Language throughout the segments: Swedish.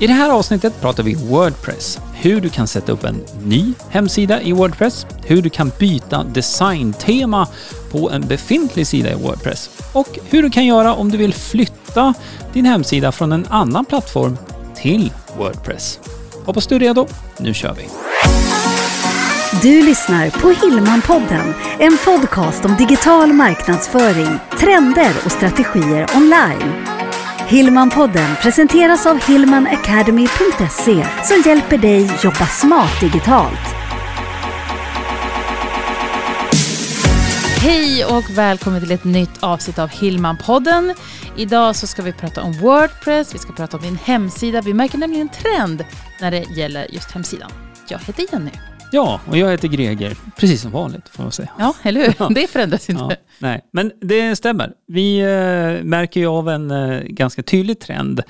I det här avsnittet pratar vi Wordpress. Hur du kan sätta upp en ny hemsida i Wordpress, hur du kan byta designtema på en befintlig sida i Wordpress och hur du kan göra om du vill flytta din hemsida från en annan plattform till Wordpress. Hoppas du är redo. Nu kör vi! Du lyssnar på Hillmanpodden, en podcast om digital marknadsföring, trender och strategier online. Hillmanpodden presenteras av hillmanacademy.se som hjälper dig jobba smart digitalt. Hej och välkommen till ett nytt avsnitt av Hillmanpodden. Idag så ska vi prata om Wordpress, vi ska prata om din hemsida. Vi märker nämligen en trend när det gäller just hemsidan. Jag heter Jenny. Ja, och jag heter Greger, precis som vanligt får man säga. Ja, eller hur? Det förändras inte. Ja, nej, men det stämmer. Vi eh, märker ju av en eh, ganska tydlig trend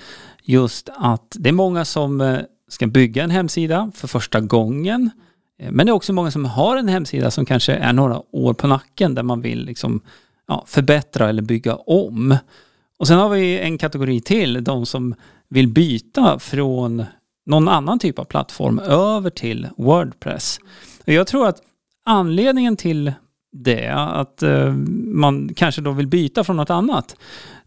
just att det är många som eh, ska bygga en hemsida för första gången. Men det är också många som har en hemsida som kanske är några år på nacken där man vill liksom, ja, förbättra eller bygga om. Och sen har vi en kategori till, de som vill byta från någon annan typ av plattform över till Wordpress. Och jag tror att anledningen till det, att eh, man kanske då vill byta från något annat,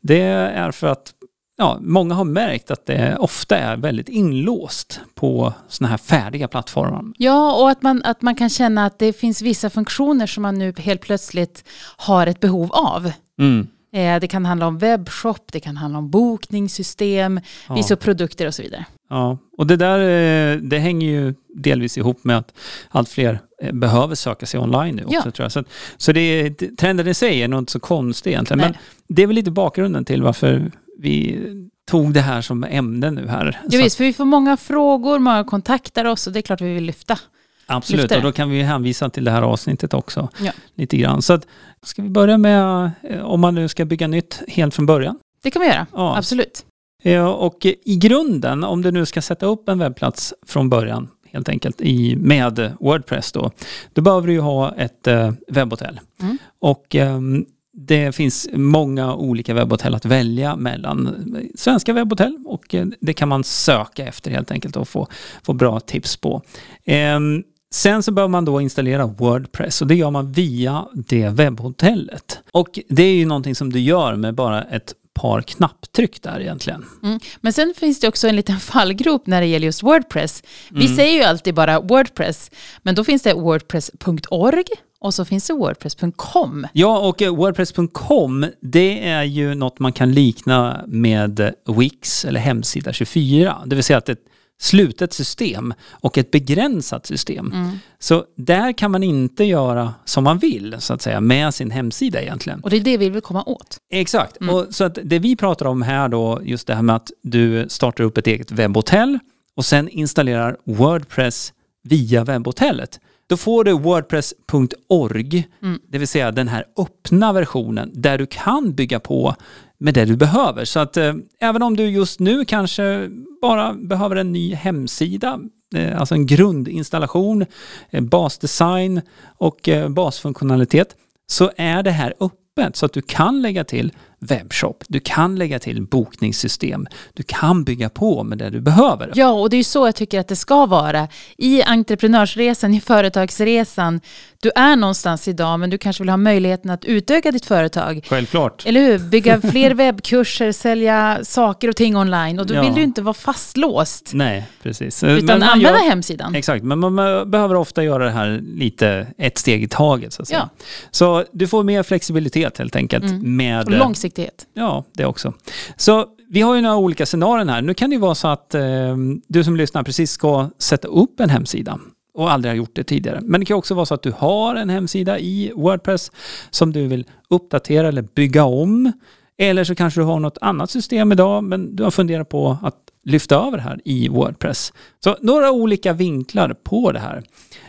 det är för att ja, många har märkt att det ofta är väldigt inlåst på sådana här färdiga plattformar. Ja, och att man, att man kan känna att det finns vissa funktioner som man nu helt plötsligt har ett behov av. Mm. Eh, Det kan handla om webbshop, det kan handla om bokningssystem, Ja. vissa produkter och så vidare. Ja, och det där eh, det hänger ju delvis ihop med att allt fler eh, behöver söka sig online nu också Ja. tror jag. Så, så det, trenden i sig är nog inte så konstig egentligen. Men Nej. det är väl lite bakgrunden till varför vi tog det här som ämne nu här. Ja, Så visst, för vi får många frågor, många kontaktar oss och det är klart vi vill lyfta. Absolut, och då kan vi hänvisa till det här avsnittet också. Ja. Lite grann. Så att, ska vi börja med eh, om man nu ska bygga nytt helt från början? Det kan vi göra, Ja. absolut. Ja, och i grunden, om du nu ska sätta upp en webbplats från början, helt enkelt, i, med Wordpress då, då behöver du ju ha ett eh, webbhotell. Mm. Och ehm, det finns många olika webbhotell att välja mellan. Svenska webbhotell och eh, det kan man söka efter helt enkelt och få, få bra tips på. Ehm, Sen så behöver man då installera Wordpress och det gör man via det webbhotellet. Och det är ju någonting som du gör med bara ett par knapptryck där egentligen. Mm. Men sen finns det också en liten fallgrop när det gäller just Wordpress. Vi Mm. säger ju alltid bara Wordpress, men då finns det wordpress.org och så finns det wordpress.com. Ja, och eh, Wordpress.com, det är ju något man kan likna med Wix eller Hemsida 24. Det vill säga att ett slutet system och ett begränsat system. Mm. Så där kan man inte göra som man vill, så att säga, med sin hemsida egentligen. Och det är det vi vill komma åt. Exakt. Mm. Och så att det vi pratar om här då, just det här med att du startar upp ett eget webbhotell och sen installerar Wordpress via webbhotellet. Då får du wordpress.org, Mm. det vill säga den här öppna versionen där du kan bygga på med det du behöver. Så att eh, även om du just nu kanske bara behöver en ny hemsida, eh, alltså en grundinstallation, eh, basdesign och eh, basfunktionalitet, så är det här öppet så att du kan lägga till webbshop, du kan lägga till bokningssystem, du kan bygga på med det du behöver. Ja, och det är ju så jag tycker att det ska vara. I entreprenörsresan, i företagsresan, du är någonstans idag men du kanske vill ha möjligheten att utöka ditt företag. Självklart. Eller hur? Bygga fler webbkurser, sälja saker och ting online. Och då Ja. vill du inte vara fastlåst. Nej, precis. Utan Men använda gör- hemsidan. Exakt, men man behöver ofta göra det här lite ett steg i taget. Så, att säga. Ja. så du får mer flexibilitet helt enkelt. Mm. Med, Och långsiktighet. Ja, det också. Så vi har ju några olika scenarion här. Nu kan det ju vara så att eh, du som lyssnar precis ska sätta upp en hemsida och aldrig har gjort det tidigare. Men det kan också vara så att du har en hemsida i Wordpress som du vill uppdatera eller bygga om. Eller så kanske du har något annat system idag men du har funderat på att lyfta över det här i Wordpress. Så några olika vinklar på det här.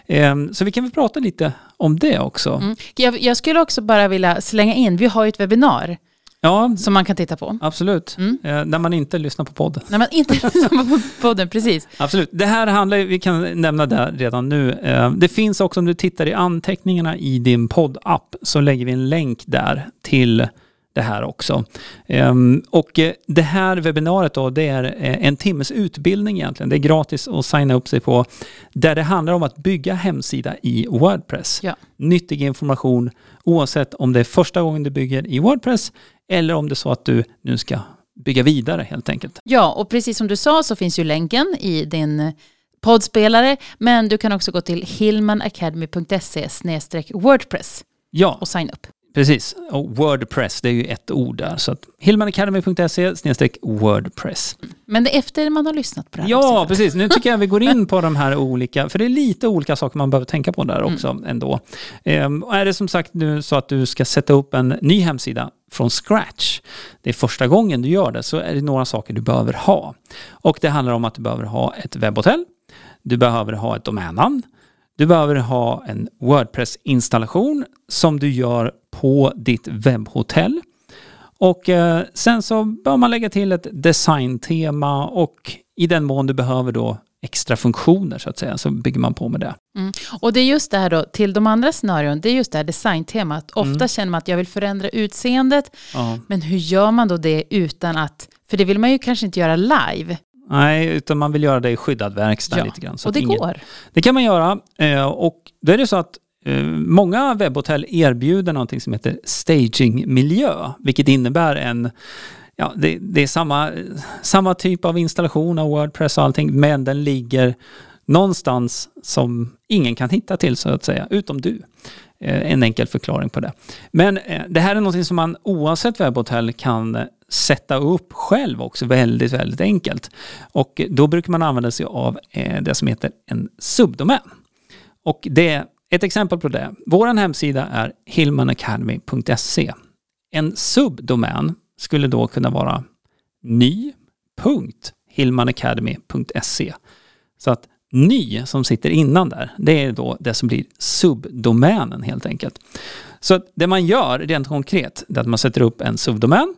Ehm, Så vi kan väl prata lite om det också. Mm. Jag, jag skulle också bara vilja slänga in, vi har ju ett webbinar Ja, som man kan titta på. absolut. Mm. Eh, När man inte lyssnar på podden. När man inte lyssnar på podden, precis. Absolut. Det här handlar, vi kan nämna det redan nu. Eh, Det finns också om du tittar i anteckningarna i din poddapp så lägger vi en länk där till det här också. Ehm, och eh, det här webbinariet då, det är eh, en timmes utbildning egentligen. Det är gratis att signa upp sig på. Där det handlar om att bygga hemsida i Wordpress. Ja. Nyttig information oavsett om det är första gången du bygger i Wordpress eller om det är så att du nu ska bygga vidare helt enkelt. Ja, och precis som du sa så finns ju länken i din poddspelare, men du kan också gå till hillmanacademy.se wordpress Ja, och signa upp. Precis. Och Wordpress, det är ju ett ord där. Så hillmanacademy.se wordpress. Men det är efter man har lyssnat på det här Ja, också. precis. Nu tycker jag vi går in på de här olika, för det är lite olika saker man behöver tänka på där också ändå. Ehm, och är det som sagt nu så att du ska sätta upp en ny hemsida från scratch, det är första gången du gör det, så är det några saker du behöver ha. Och det handlar om att du behöver ha ett webbhotell, du behöver ha ett domännamn, du behöver ha en Wordpress-installation som du gör på ditt webbhotell. Och eh, sen så bör man lägga till ett designtema och i den mån du behöver då extra funktioner så att säga så bygger man på med det. Mm. Och det är just det här då, till de andra scenarion, det är just det här designtemat. Ofta Mm. känner man att jag vill förändra utseendet, Ja. men hur gör man då det utan att, för det vill man ju kanske inte göra live. Nej, utan man vill göra det i skyddad verkstad Ja, lite grann. Så och det ingen- går. Det kan man göra eh, och då är det så att Eh, många webbhotell erbjuder någonting som heter stagingmiljö, vilket innebär en Ja, det, det är samma, samma typ av installation av Wordpress och allting, men den ligger någonstans som ingen kan hitta till så att säga, utom du. Eh, En enkel förklaring på det. Men eh, det här är någonting som man oavsett webbhotell kan eh, sätta upp själv också väldigt, väldigt enkelt. Och då brukar man använda sig av eh, det som heter en subdomän. Och det, ett exempel på det, vår hemsida är hillmanacademy.se. En subdomän skulle då kunna vara ny.hillmanacademy.se. Så att ny som sitter innan där, det är då det som blir subdomänen helt enkelt. Så att det man gör rent konkret, det är att man sätter upp en subdomän,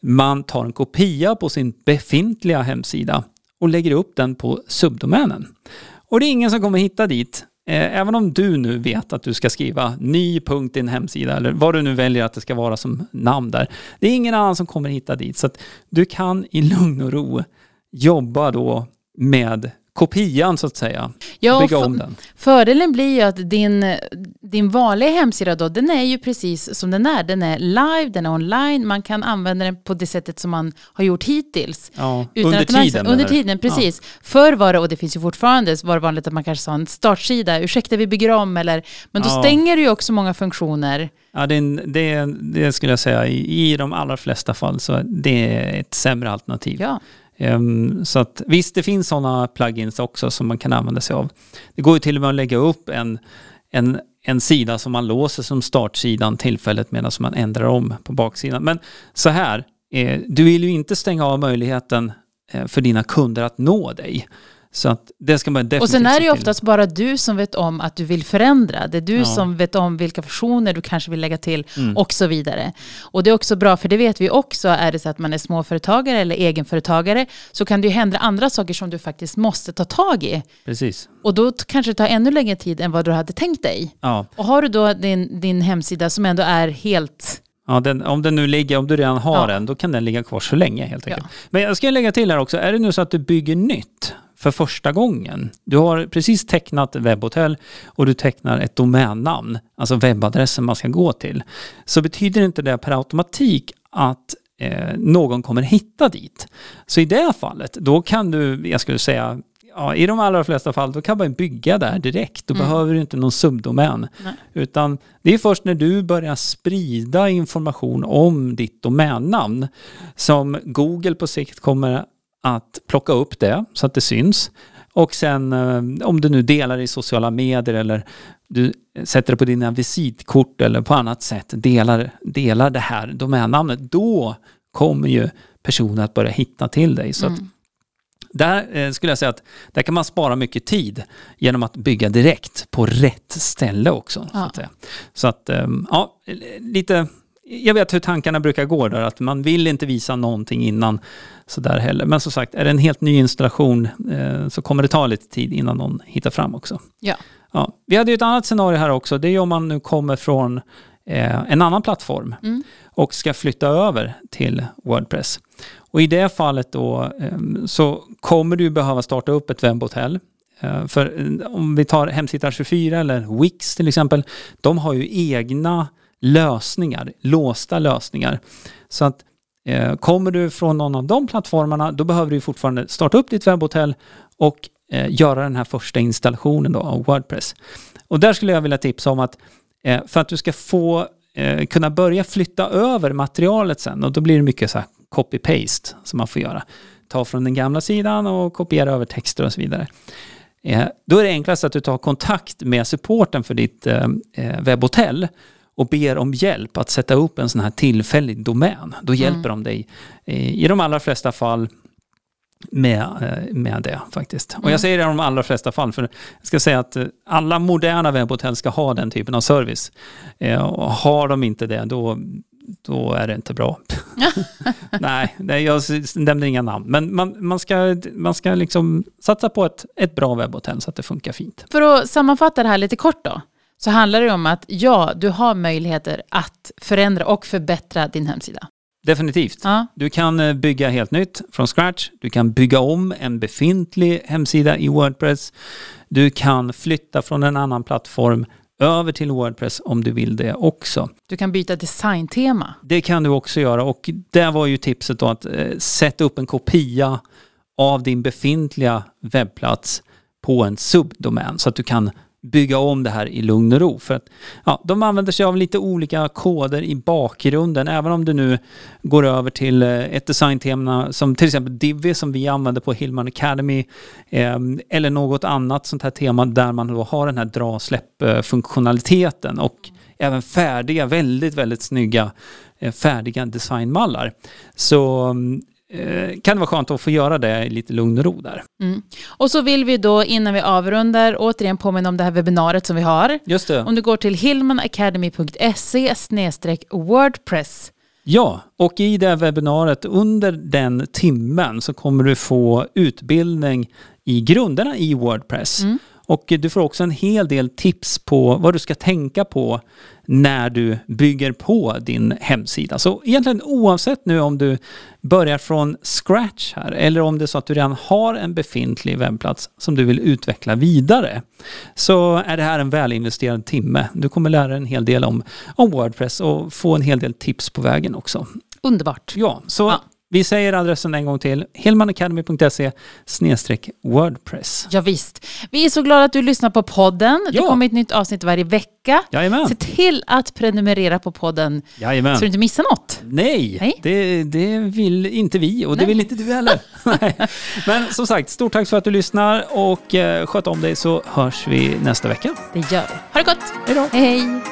man tar en kopia på sin befintliga hemsida och lägger upp den på subdomänen. Och det är ingen som kommer hitta dit, Eh, även om du nu vet att du ska skriva ny punkt i en hemsida eller vad du nu väljer att det ska vara som namn där. Det är ingen annan som kommer hitta dit, så att du kan i lugn och ro jobba då med kopian så att säga, Ja, bygga om den. Fördelen blir ju att din, din vanliga hemsida då, den är ju precis som den är. Den är live, den är online, man kan använda den på det sättet som man har gjort hittills. Ja, Utan under tiden. Under menar du? tiden, precis. Förr var det, och det finns ju fortfarande, var det vanligt att man kanske sa en startsida, ursäkta vi bygger om, eller, men då Ja. stänger du ju också många funktioner. Ja, det, det, det skulle jag säga i, i de allra flesta fall så det är ett sämre alternativ. Ja. Ehm, så att visst, det finns sådana plugins också som man kan använda sig av. Det går ju till och med att lägga upp en, en, en sida som man låser som startsidan tillfället medan man ändrar om på baksidan. Men så här, eh, du vill ju inte stänga av möjligheten eh, för dina kunder att nå dig. Så att det ska man definitivt Och sen är det ju oftast bara du som vet om att du vill förändra. Det är du Ja. som vet om vilka funktioner du kanske vill lägga till Mm. och så vidare. Och det är också bra, för det vet vi också, är det så att man är småföretagare eller egenföretagare så kan det ju hända andra saker som du faktiskt måste ta tag i. Precis. Och då kanske det tar ännu längre tid än vad du hade tänkt dig. Ja. Och har du då din, din hemsida som ändå är helt... Ja, den, om den nu ligger, om du redan har Ja. den, då kan den ligga kvar så länge helt enkelt. Ja. Men jag ska lägga till här också, är det nu så att du bygger nytt för första gången, du har precis tecknat webbhotell och du tecknar ett domännamn, alltså webbadressen man ska gå till, så betyder inte det per automatik att eh, någon kommer hitta dit. Så i det fallet, då kan du, jag skulle säga, ja, i de allra flesta fall, då kan man bygga där direkt. Då Mm. behöver du inte någon subdomän. Nej. Utan det är först när du börjar sprida information om ditt domännamn som Google på sikt kommer att plocka upp det så att det syns. Och sen eh, om du nu delar i sociala medier eller du sätter det på dina visitkort eller på annat sätt delar, delar det här domännamnet, då kommer ju personen att börja hitta till dig. Så att Mm. där eh, skulle jag säga att där kan man spara mycket tid genom att bygga direkt på rätt ställe också. Så Ja. att, så att ehm, ja, lite, jag vet hur tankarna brukar gå där, att man vill inte visa någonting innan sådär heller. Men som sagt, är det en helt ny installation eh, så kommer det ta lite tid innan någon hittar fram också. Ja. Ja. Vi hade ju ett annat scenario här också, det är ju om man nu kommer från eh, en annan plattform Mm. och ska flytta över till Wordpress. Och i det fallet då eh, så kommer du behöva starta upp ett webbhotell. Eh, För eh, om vi tar Hemsida 24 eller Wix till exempel, de har ju egna lösningar, låsta lösningar. Så att eh, kommer du från någon av de plattformarna, då behöver du fortfarande starta upp ditt webbhotell och eh, göra den här första installationen då av Wordpress. Och där skulle jag vilja tipsa om att eh, för att du ska få eh, kunna börja flytta över materialet sen och då blir det mycket så här copy-paste som man får göra. Ta från den gamla sidan och kopiera över texter och så vidare. Eh, då är det enklast att du tar kontakt med supporten för ditt eh, eh webbhotell och ber om hjälp att sätta upp en sån här tillfällig domän. Då hjälper de dig eh, i de allra flesta fall med, eh, med det faktiskt. Och jag säger det i de allra flesta fall, för jag ska säga att eh, alla moderna webbhotell ska ha den typen av service. Och har de inte det, då, då är det inte bra. nej, nej, jag nämner inga namn. Men man, man ska, man ska liksom satsa på ett, ett bra webbhotell så att det funkar fint. För att sammanfatta det här lite kort då, så handlar det om att ja, du har möjligheter att förändra och förbättra din hemsida. Definitivt. Ja. Du kan eh, bygga helt nytt från scratch. Du kan bygga om en befintlig hemsida i Wordpress. Du kan flytta från en annan plattform över till Wordpress om du vill det också. Du kan byta designtema. Det kan du också göra och där var ju tipset då att eh, sätta upp en kopia av din befintliga webbplats på en subdomän så att du kan bygga om det här i lugn och ro. För att, ja, de använder sig av lite olika koder i bakgrunden. Även om du nu går över till eh, ett designtema som till exempel Divi som vi använder på Hillman Academy eh, eller något annat sånt här tema där man då har den här dra och släpp-funktionaliteten och även färdiga, väldigt, väldigt snygga eh, färdiga designmallar. Så mm, kan det vara skönt att få göra det i lite lugn och ro där. Mm. Och så vill vi då innan vi avrundar återigen påminna om det här webbinariet som vi har. Just det. Om du går till hillmanacademy.se wordpress Ja, och i det här webbinariet under den timmen så kommer du få utbildning i grunderna i Wordpress. Mm. Och du får också en hel del tips på vad du ska tänka på när du bygger på din hemsida. Så egentligen oavsett nu om du börjar från scratch här eller om det är så att du redan har en befintlig webbplats som du vill utveckla vidare så är det här en välinvesterad timme. Du kommer lära dig en hel del om, om Wordpress och få en hel del tips på vägen också. Underbart. Ja, så Ja. Vi säger adressen en gång till. hillmanacademy.se Wordpress. Ja, visst. Vi är så glada att du lyssnar på podden. Det Ja. kommer ett nytt avsnitt varje vecka. Jajamän. Se till att prenumerera på podden Jajamän. så du inte missar något. Nej, Nej. Det, det vill inte vi och det Nej. vill inte du heller. Men som sagt, stort tack för att du lyssnar och eh, sköt om dig så hörs vi nästa vecka. Det gör vi. Ha det gott. Hej då! Hej.